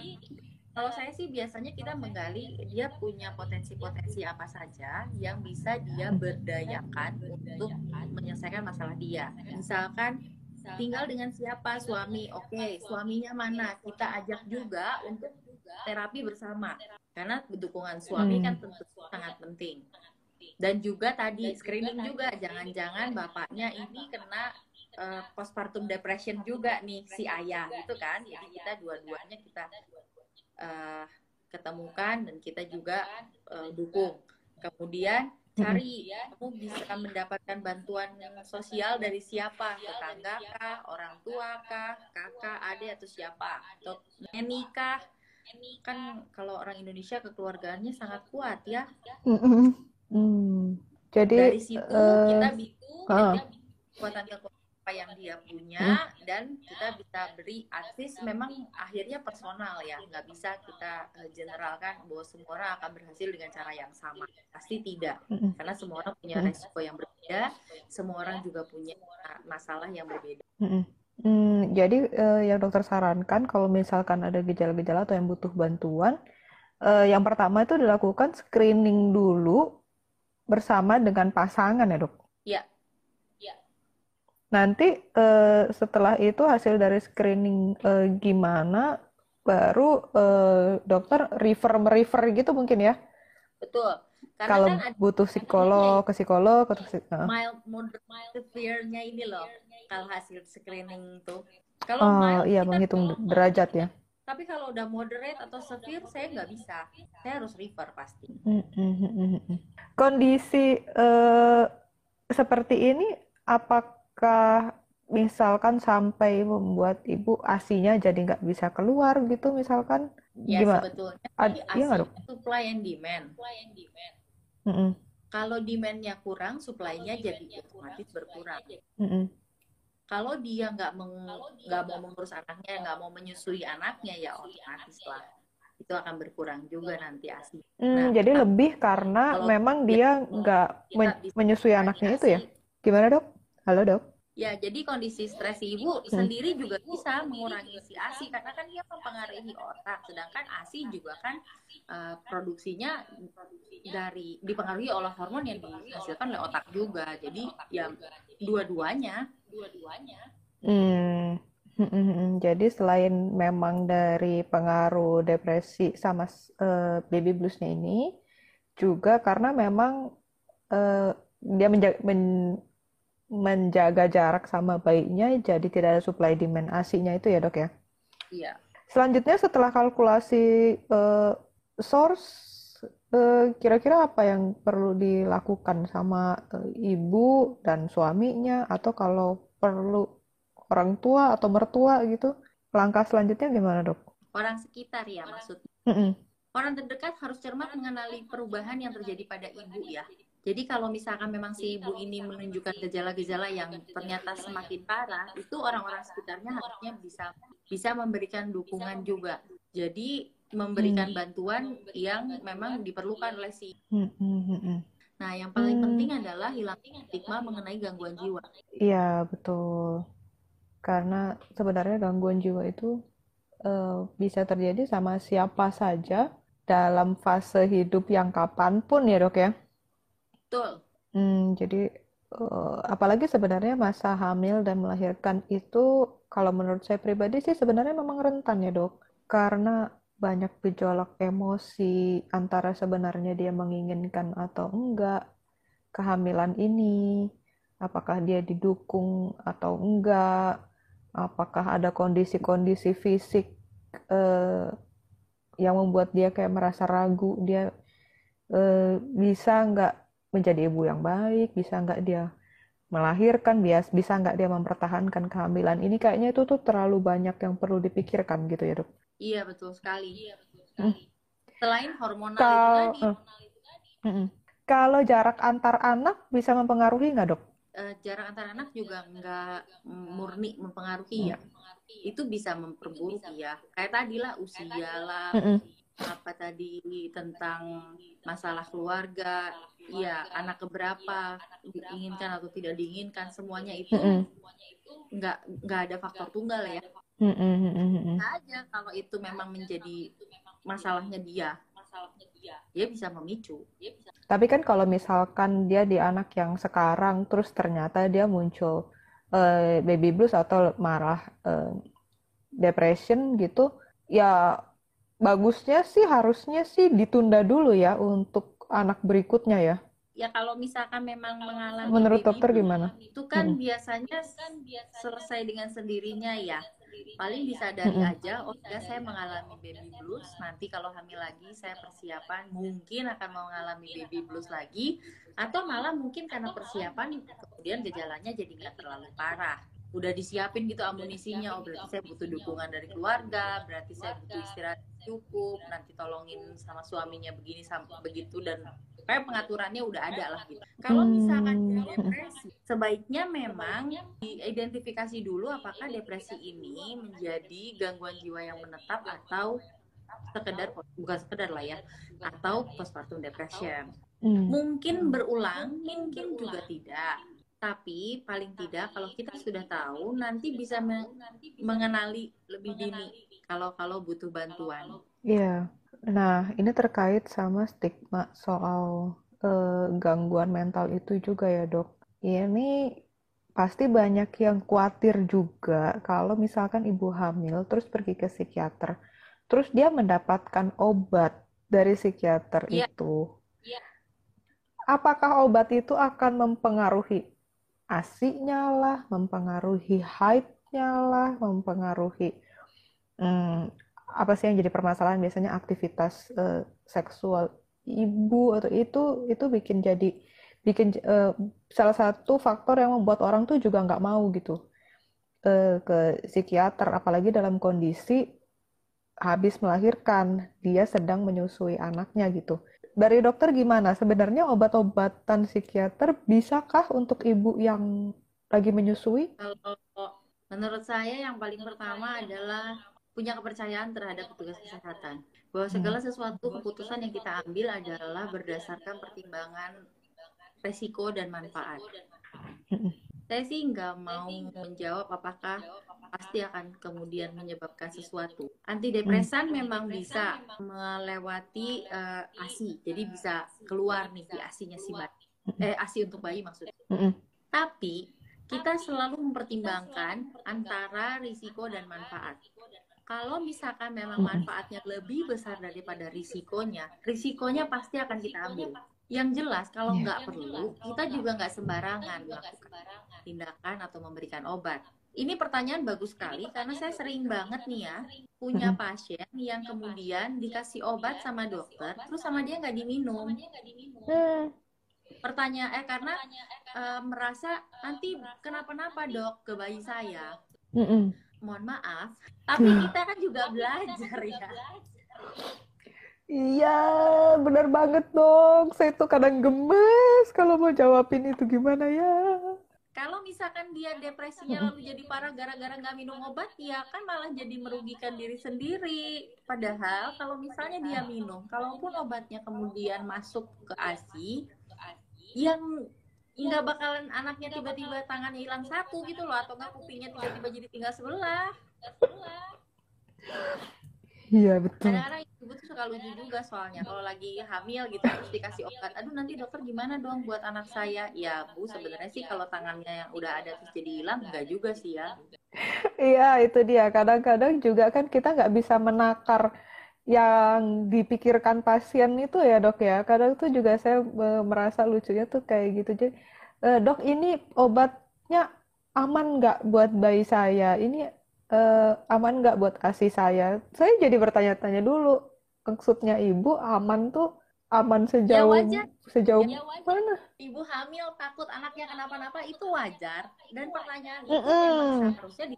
kalau saya sih biasanya kita menggali dia punya potensi-potensi apa saja yang bisa dia berdayakan untuk menyelesaikan masalah dia. Misalkan tinggal dengan siapa suami, oke, okay, suaminya mana? Kita ajak juga untuk terapi bersama karena dukungan suami kan hmm. kan tentu sangat penting dan juga tadi screening juga jangan-jangan bapaknya ini kena uh, postpartum depression juga nih si ayah gitu kan jadi kita dua-duanya kita uh, ketemukan dan kita juga uh, dukung. kemudian cari kamu bisa mendapatkan bantuan sosial dari siapa? tetangga kah? orang tua kah? Kakak adik atau siapa? Atau neni kah? Kan kalau orang Indonesia kekeluargaannya sangat kuat ya. Mm -hmm. Jadi dari situ uh, kita bingung uh. kekuatan kekuatan apa yang dia punya mm. dan kita bisa beri advice memang akhirnya personal ya nggak bisa kita uh, generalkan bahwa semua orang akan berhasil dengan cara yang sama pasti tidak mm -hmm. karena semua orang punya resiko yang berbeda semua orang juga punya masalah yang berbeda. Mm -hmm. Hmm, jadi uh, yang dokter sarankan kalau misalkan ada gejala-gejala atau yang butuh bantuan, uh, yang pertama itu dilakukan screening dulu bersama dengan pasangan ya dok. Iya. Nanti uh, setelah itu hasil dari screening uh, gimana, baru uh, dokter refer refer gitu mungkin ya. Betul. Karena kalau kan butuh psikolog ke psikolog atau uh. mild moderate mild severe-nya ini loh kalau hasil screening tuh. Kalau oh, mild iya menghitung derajat ya. Tapi kalau udah moderate atau severe saya nggak bisa. Saya harus refer pasti. Kondisi uh, seperti ini apakah misalkan sampai membuat ibu asinya jadi nggak bisa keluar gitu misalkan ya gimana? sebetulnya Ad, iya asi iya supply and demand. Supply and demand. Mm -mm. Kalau demandnya kurang, supply-nya jadi otomatis berkurang. Mm -mm kalau dia nggak nggak mau mengurus anaknya nggak mau menyusui anaknya ya otomatis lah itu akan berkurang juga nanti asi. Hmm, nah, jadi lebih karena memang dia nggak men menyusui anaknya itu ya? Gimana dok? Halo dok? Ya, jadi kondisi stres ibu hmm. sendiri juga bisa mengurangi si ASI karena kan dia mempengaruhi otak. Sedangkan ASI juga kan uh, produksinya dari dipengaruhi oleh hormon yang dihasilkan oleh otak juga. Jadi ya dua-duanya, dua-duanya. Hmm. Jadi selain memang dari pengaruh depresi sama uh, baby bluesnya ini, juga karena memang uh, dia menjaga, men, menjaga jarak sama bayinya jadi tidak ada supply demand asinya itu ya dok ya? Iya. Selanjutnya setelah kalkulasi uh, source kira kira-kira apa yang perlu dilakukan sama uh, ibu dan suaminya atau kalau perlu orang tua atau mertua gitu langkah selanjutnya gimana dok? Orang sekitar ya maksudnya. Mm -mm. Orang terdekat harus cermat mengenali perubahan yang terjadi pada ibu ya. Jadi kalau misalkan memang si ibu ini menunjukkan gejala-gejala yang ternyata semakin parah, itu orang-orang sekitarnya harusnya bisa bisa memberikan dukungan juga. Jadi memberikan hmm. bantuan yang memang diperlukan oleh si. Hmm, hmm, hmm. Nah, yang paling hmm. penting adalah hilang stigma mengenai gangguan jiwa. Iya betul. Karena sebenarnya gangguan jiwa itu uh, bisa terjadi sama siapa saja dalam fase hidup yang kapan pun ya dok ya. Betul. Hmm, jadi uh, apalagi sebenarnya masa hamil dan melahirkan itu kalau menurut saya pribadi sih sebenarnya memang rentan ya dok, karena banyak gejolak emosi antara sebenarnya dia menginginkan atau enggak kehamilan ini, apakah dia didukung atau enggak, apakah ada kondisi-kondisi fisik uh, yang membuat dia kayak merasa ragu dia uh, bisa enggak menjadi ibu yang baik, bisa nggak dia melahirkan, bias, bisa nggak dia mempertahankan kehamilan ini kayaknya itu tuh terlalu banyak yang perlu dipikirkan gitu ya dok. Iya betul sekali. Iya betul sekali. Hmm. Selain hormonal Kal itu tadi. Uh, Kalau jarak antar anak bisa mempengaruhi nggak dok? Uh, jarak antar anak juga nggak murni mempengaruhi ya. Itu bisa memperburuk ya. Kayak tadi lah usia lah, apa tadi tentang masalah keluarga, ya anak keberapa diinginkan atau tidak diinginkan semuanya itu mm -hmm. nggak nggak ada faktor tunggal ya mm -hmm. aja kalau itu memang menjadi masalahnya dia dia bisa memicu tapi kan kalau misalkan dia di anak yang sekarang terus ternyata dia muncul uh, baby blues atau marah uh, depression gitu ya bagusnya sih harusnya sih ditunda dulu ya untuk anak berikutnya ya? Ya kalau misalkan memang mengalami menurut dokter gimana? Itu kan hmm. biasanya selesai dengan sendirinya ya. Paling disadari hmm. aja, oh ya saya mengalami baby blues. Nanti kalau hamil lagi saya persiapan mungkin akan mengalami baby blues lagi, atau malah mungkin karena persiapan kemudian gejalanya jadi nggak terlalu parah udah disiapin gitu amunisinya oh berarti saya butuh dukungan dari keluarga berarti saya butuh istirahat cukup nanti tolongin sama suaminya begini sampai begitu dan kayak pengaturannya udah ada lah gitu kalau misalkan hmm. depresi sebaiknya memang diidentifikasi dulu apakah depresi ini menjadi gangguan jiwa yang menetap atau sekedar bukan sekedar lah ya atau postpartum depression hmm. mungkin berulang mungkin juga tidak tapi paling tidak kalau kita sudah tahu nanti bisa mengenali lebih dini kalau kalau butuh bantuan. Iya. Nah, ini terkait sama stigma soal uh, gangguan mental itu juga ya, Dok. Ini pasti banyak yang khawatir juga kalau misalkan ibu hamil terus pergi ke psikiater. Terus dia mendapatkan obat dari psikiater ya. itu. Ya. Apakah obat itu akan mempengaruhi asinya lah, mempengaruhi hype-nya lah, mempengaruhi hmm, apa sih yang jadi permasalahan biasanya aktivitas uh, seksual ibu atau itu itu bikin jadi bikin uh, salah satu faktor yang membuat orang tuh juga nggak mau gitu uh, ke psikiater. Apalagi dalam kondisi habis melahirkan dia sedang menyusui anaknya gitu dari dokter gimana? Sebenarnya obat-obatan psikiater bisakah untuk ibu yang lagi menyusui? Kalau menurut saya yang paling pertama adalah punya kepercayaan terhadap petugas kesehatan. Bahwa hmm. segala sesuatu keputusan yang kita ambil adalah berdasarkan pertimbangan resiko dan manfaat. Saya sih nggak mau menjawab apakah pasti akan kemudian menyebabkan sesuatu. Antidepresan memang bisa melewati uh, ASI, jadi bisa keluar nih di ASINya si bayi, eh ASI untuk bayi maksudnya. *laughs* Tapi kita selalu mempertimbangkan antara risiko dan manfaat. Kalau misalkan memang manfaatnya lebih besar daripada risikonya, risikonya pasti akan kita ambil. Yang jelas kalau iya. nggak perlu, kita juga nggak sembarangan melakukan tindakan atau memberikan obat. Ini pertanyaan bagus sekali karena saya sering banget nih ya punya pasien yang kemudian dikasih obat sama dokter, terus sama dia nggak diminum. Hmm. Pertanyaan eh karena uh, merasa nanti kenapa-napa dok ke bayi saya. Mohon maaf, tapi kita kan juga belajar ya. Iya, benar banget dong. Saya tuh kadang gemes kalau mau jawabin itu gimana ya. Kalau misalkan dia depresinya *laughs* lalu jadi parah gara-gara nggak minum obat, ya kan malah jadi merugikan diri sendiri. Padahal kalau misalnya dia minum, kalaupun obatnya kemudian masuk ke ASI, yang nggak bakalan anaknya tiba-tiba tangannya hilang satu gitu loh, atau nggak kupingnya tiba-tiba jadi tinggal sebelah. Iya betul. Kadang-kadang ibu tuh suka lucu juga soalnya kalau lagi hamil gitu terus dikasih obat. Aduh nanti dokter gimana dong buat anak saya? Ya bu sebenarnya sih kalau tangannya yang udah ada terus jadi hilang enggak juga sih ya. Iya itu dia. Kadang-kadang juga kan kita nggak bisa menakar yang dipikirkan pasien itu ya dok ya. Kadang tuh juga saya merasa lucunya tuh kayak gitu. Jadi e, dok ini obatnya aman nggak buat bayi saya? Ini uh, aman nggak buat kasih saya? Saya jadi bertanya-tanya dulu. Maksudnya ibu aman tuh aman sejauh ya sejauh ya wajar. mana? Ibu hamil takut anaknya kenapa-napa itu wajar dan pertanyaan itu mm -hmm. memang seharusnya di,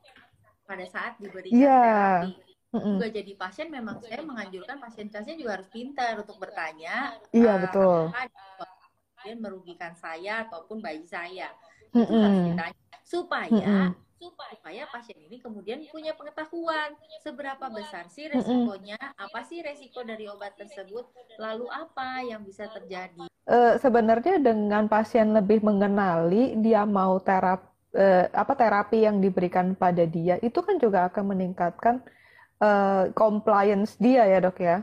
pada saat diberikan yeah. terapi. Mm juga jadi pasien memang saya menganjurkan pasien-pasien juga harus pintar untuk bertanya. Iya yeah, uh, betul. Apakah merugikan saya ataupun bayi saya mm itu harus ditanya supaya mm -hmm supaya pasien ini kemudian punya pengetahuan seberapa besar sih resikonya, apa sih resiko dari obat tersebut, lalu apa yang bisa terjadi. Uh, sebenarnya dengan pasien lebih mengenali dia mau terapi uh, apa terapi yang diberikan pada dia itu kan juga akan meningkatkan uh, compliance dia ya dok ya.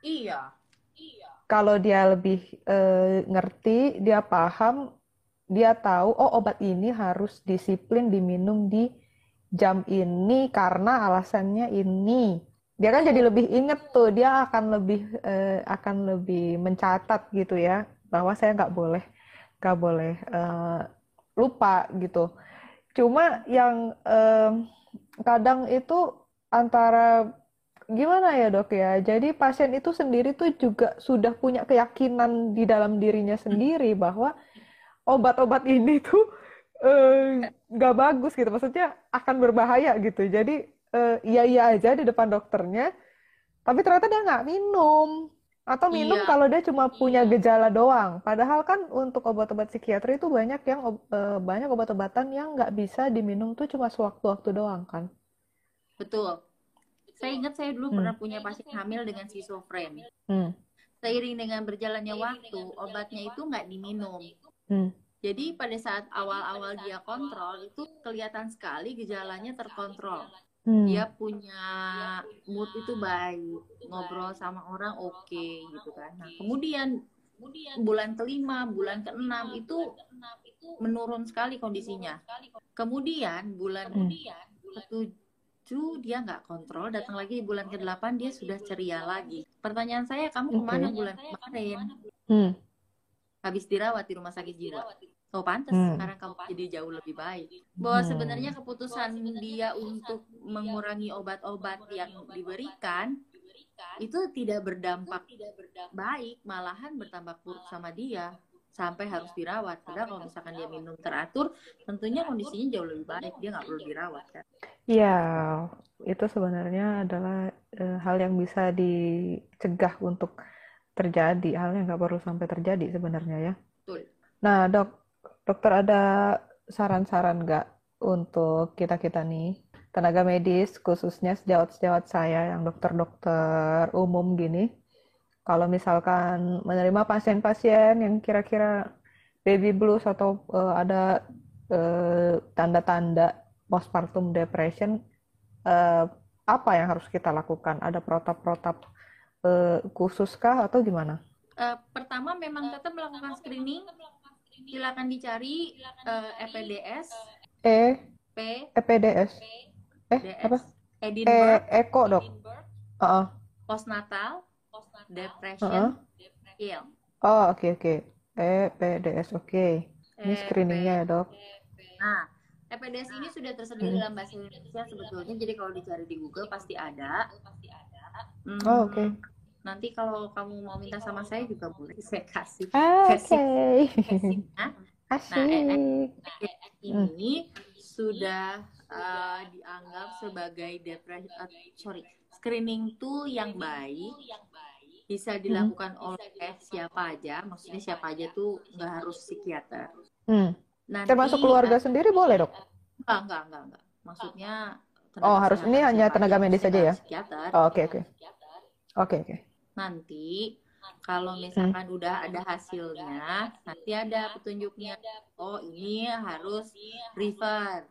Iya. Iya. Kalau dia lebih ngerti, dia paham dia tahu oh obat ini harus disiplin diminum di jam ini karena alasannya ini. Dia kan jadi lebih inget tuh dia akan lebih uh, akan lebih mencatat gitu ya bahwa saya nggak boleh nggak boleh uh, lupa gitu. Cuma yang uh, kadang itu antara gimana ya dok ya? Jadi pasien itu sendiri tuh juga sudah punya keyakinan di dalam dirinya sendiri bahwa obat-obat ini tuh eh, nggak uh, bagus gitu. Maksudnya akan berbahaya gitu. Jadi uh, iya iya aja di depan dokternya. Tapi ternyata dia nggak minum. Atau minum iya. kalau dia cuma punya iya. gejala doang. Padahal kan untuk obat-obat psikiatri itu banyak yang uh, banyak obat-obatan yang nggak bisa diminum tuh cuma sewaktu-waktu doang kan. Betul. Saya ingat saya dulu hmm. pernah punya pasien hamil dengan schizofren hmm. seiring dengan berjalannya waktu obatnya itu nggak diminum Hmm. Jadi pada saat awal-awal dia kontrol itu kelihatan sekali gejalanya terkontrol. Hmm. Dia punya mood itu baik, ngobrol sama orang oke okay, gitu kan. Nah kemudian bulan kelima, bulan keenam itu menurun sekali kondisinya. Kemudian bulan hmm. ketujuh dia nggak kontrol, datang lagi di bulan ke delapan dia sudah ceria lagi. Pertanyaan saya, kamu ke mana okay. bulan kemarin? Hmm habis dirawat di rumah sakit jiwa. Oh pantas hmm. sekarang kamu jadi jauh lebih baik. Bahwa hmm. sebenarnya keputusan dia untuk mengurangi obat-obat yang diberikan itu tidak berdampak baik, malahan bertambah buruk sama dia sampai harus dirawat. Padahal kalau misalkan dia minum teratur, tentunya kondisinya jauh lebih baik, dia nggak perlu dirawat kan. Iya, itu sebenarnya adalah e, hal yang bisa dicegah untuk terjadi hal yang nggak perlu sampai terjadi sebenarnya ya. Betul. Nah dok, dokter ada saran-saran nggak untuk kita kita nih tenaga medis khususnya sejawat-sejawat saya yang dokter-dokter umum gini, kalau misalkan menerima pasien-pasien yang kira-kira baby blues atau uh, ada eh, tanda-tanda postpartum depression, eh, apa yang harus kita lakukan? Ada protap-protap eh, khusus kah atau gimana? Uh, pertama memang tetap melakukan screening. Silakan dicari uh, EPDS. E P. EPDS. Eh DS. apa? E Edinburgh. Eko dok. Uh-uh. Postnatal. Uh-uh. Depression. Ill. Oh oke oke. EPDS oke. Ini screeningnya ya dok. Nah, EPDS ini sudah tersedia Hmm. dalam bahasa Indonesia sebetulnya. Jadi kalau dicari di Google pasti ada. Hmm, Oh oke. Nanti kalau kamu mau minta sama saya juga boleh *laughs* saya kasih Ah, versi Oke. versinya. Asik. Ini sudah uh, dianggap sebagai depresi, uh, sorry, screening tool yang baik bisa dilakukan oleh siapa aja. Maksudnya siapa aja tuh nggak harus psikiater. Hmm. Nanti, Termasuk keluarga uh, sendiri boleh dok? enggak, enggak, enggak, enggak. Maksudnya Oh, harus ini hanya tenaga medis maksudnya aja ya? Oh, Oke oke. Oke oke. Nanti kalau misalkan udah ada hasilnya, nanti ada petunjuknya. Oh, ini harus refer.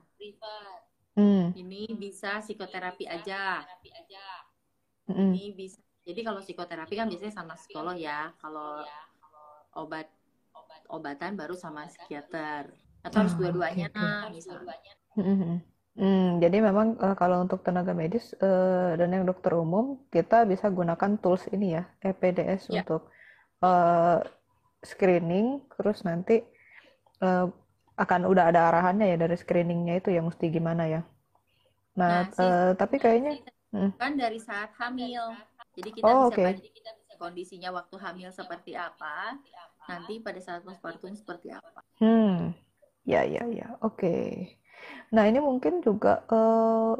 Hmm. Ini bisa psikoterapi aja. Mm-mm. Ini bisa. Jadi kalau psikoterapi kan biasanya sama psikolog ya. Kalau obat obatan baru sama psikiater. Atau harus Oh, dua-duanya oke. misalnya. Hmm, jadi memang eh, kalau untuk tenaga medis eh, dan yang dokter umum kita bisa gunakan tools ini ya EPDS Ya. untuk eh, screening terus nanti eh, akan udah ada arahannya ya dari screeningnya itu ya mesti gimana ya. Nah, Nah, sih eh, tapi kayaknya Hmm. kan dari saat hamil. Jadi kita Oh, bisa oke. baca kondisinya waktu hamil seperti apa, nanti pada saat postpartum seperti apa. Hmm, ya, ya, ya, oke. Nah, ini mungkin juga eh,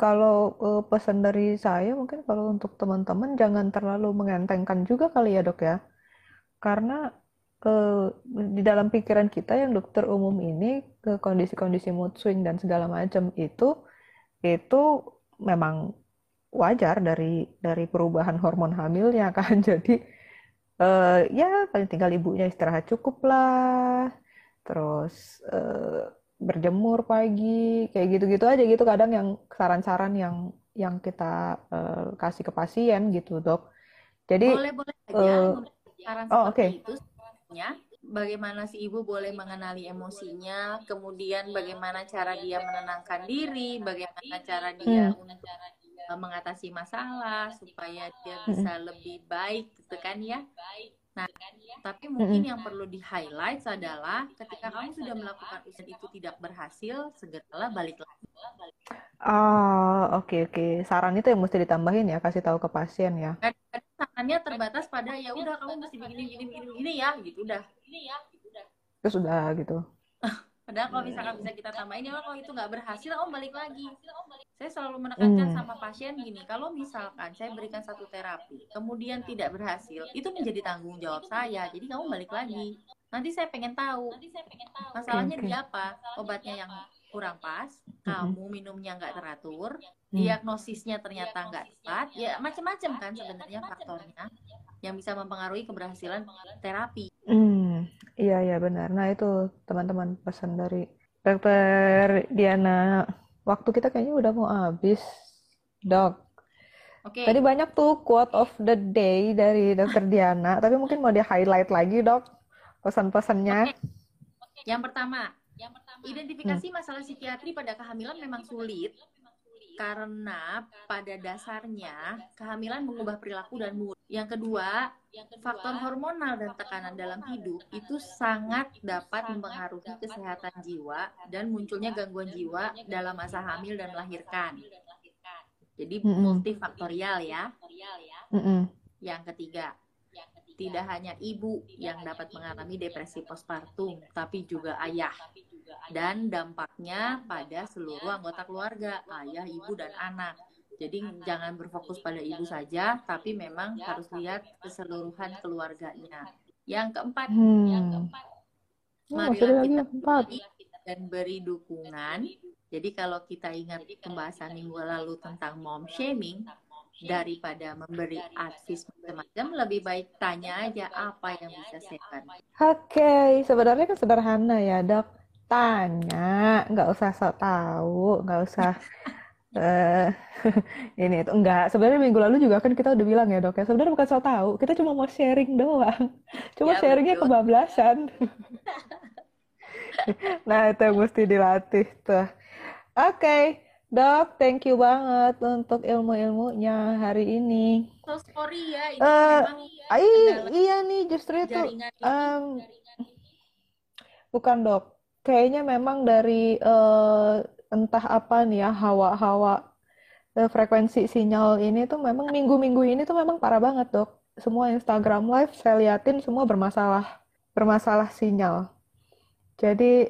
kalau eh, pesan dari saya, mungkin kalau untuk teman-teman jangan terlalu mengentengkan juga kali ya, dok ya. Karena eh, di dalam pikiran kita yang dokter umum ini, ke kondisi-kondisi mood swing dan segala macam itu, itu memang wajar dari dari perubahan hormon hamilnya *laughs* kan. Jadi eh, ya paling tinggal ibunya istirahat cukup lah terus eh, berjemur pagi kayak gitu-gitu aja gitu kadang yang saran-saran yang yang kita eh, kasih ke pasien gitu dok. Jadi Boleh-boleh aja eh, memberi saran oh seperti oke. itu sebenarnya. Bagaimana si ibu boleh mengenali emosinya, kemudian bagaimana cara dia menenangkan diri, bagaimana cara dia Hmm, eh, mengatasi masalah supaya dia mm-mm, bisa lebih baik gitu kan ya. Nah, tapi mungkin mm-mm. yang perlu di-highlight adalah ketika kamu sudah melakukan usaha itu tidak berhasil, segeralah balik lagi. Ah, oke oke. Saran itu yang mesti ditambahin ya, kasih tahu ke pasien ya. Sarannya terbatas pada ya udah kamu mesti begini begini begini begini ya gitu udah. Terus udah gitu. Padahal kalau misalkan bisa kita tambahin ya kalau itu nggak berhasil, om balik lagi. Saya selalu menekankan Hmm, sama pasien gini, kalau misalkan saya berikan satu terapi, kemudian tidak berhasil, itu menjadi tanggung jawab saya. Jadi kamu balik lagi. Nanti saya pengen tahu masalahnya oke. di apa? Obatnya yang kurang pas, Mm-mm, kamu minumnya nggak teratur, mm. diagnosisnya ternyata nggak tepat, ya macam-macam kan sebenarnya faktornya yang bisa mempengaruhi keberhasilan terapi. Hmm, iya iya benar. Nah itu teman-teman pesan dari Dokter Diana. Waktu kita kayaknya udah mau habis, Dok. Oke, Tadi banyak tuh quote of the day dari Dokter Diana, tapi mungkin mau di highlight lagi, Dok, pesan-pesannya. oke. Yang pertama, Hmm, identifikasi masalah psikiatri pada kehamilan memang sulit karena pada dasarnya kehamilan mengubah perilaku dan mood. Yang kedua, faktor hormonal dan tekanan dalam hidup itu sangat dapat mempengaruhi kesehatan jiwa dan munculnya gangguan jiwa dalam masa hamil dan melahirkan. Jadi multifaktorial ya. mm-mm. Yang ketiga, tidak hanya ibu yang dapat mengalami depresi postpartum, tapi juga ayah. Dan dampaknya pada seluruh anggota keluarga, ayah, ibu, dan anak. Jadi jangan berfokus pada ibu saja, tapi memang harus lihat keseluruhan keluarganya. Yang keempat, Hmm. Oh, marilah masih ada lagi kita yang keempat. dan beri dukungan. Jadi kalau kita ingat pembahasan minggu lalu tentang mom shaming, daripada memberi advice macam-macam, lebih baik tanya aja apa yang bisa saya bantu. Oke, sebenarnya kan sederhana ya, Dok. Tanya, nggak usah sok tahu, nggak usah *laughs* eh *laughs* ini itu enggak. Sebenarnya minggu lalu juga kan kita udah bilang ya dok ya. Sebenarnya bukan sok tahu, kita cuma mau sharing doang. *laughs* Cuma Ya, sharingnya betul. kebablasan. Nah itu yang mesti dilatih tuh. Oke, dok, thank you banget untuk ilmu-ilmunya hari ini. So sorry ya, ini Eh, memang kendala iya nih justru itu jaringan ini. em, bukan dok. Kayaknya memang dari eh, entah apa nih ya hawa-hawa eh, frekuensi sinyal ini tuh memang minggu-minggu ini tuh memang parah banget dok. Semua Instagram Live saya liatin semua bermasalah, bermasalah sinyal. Jadi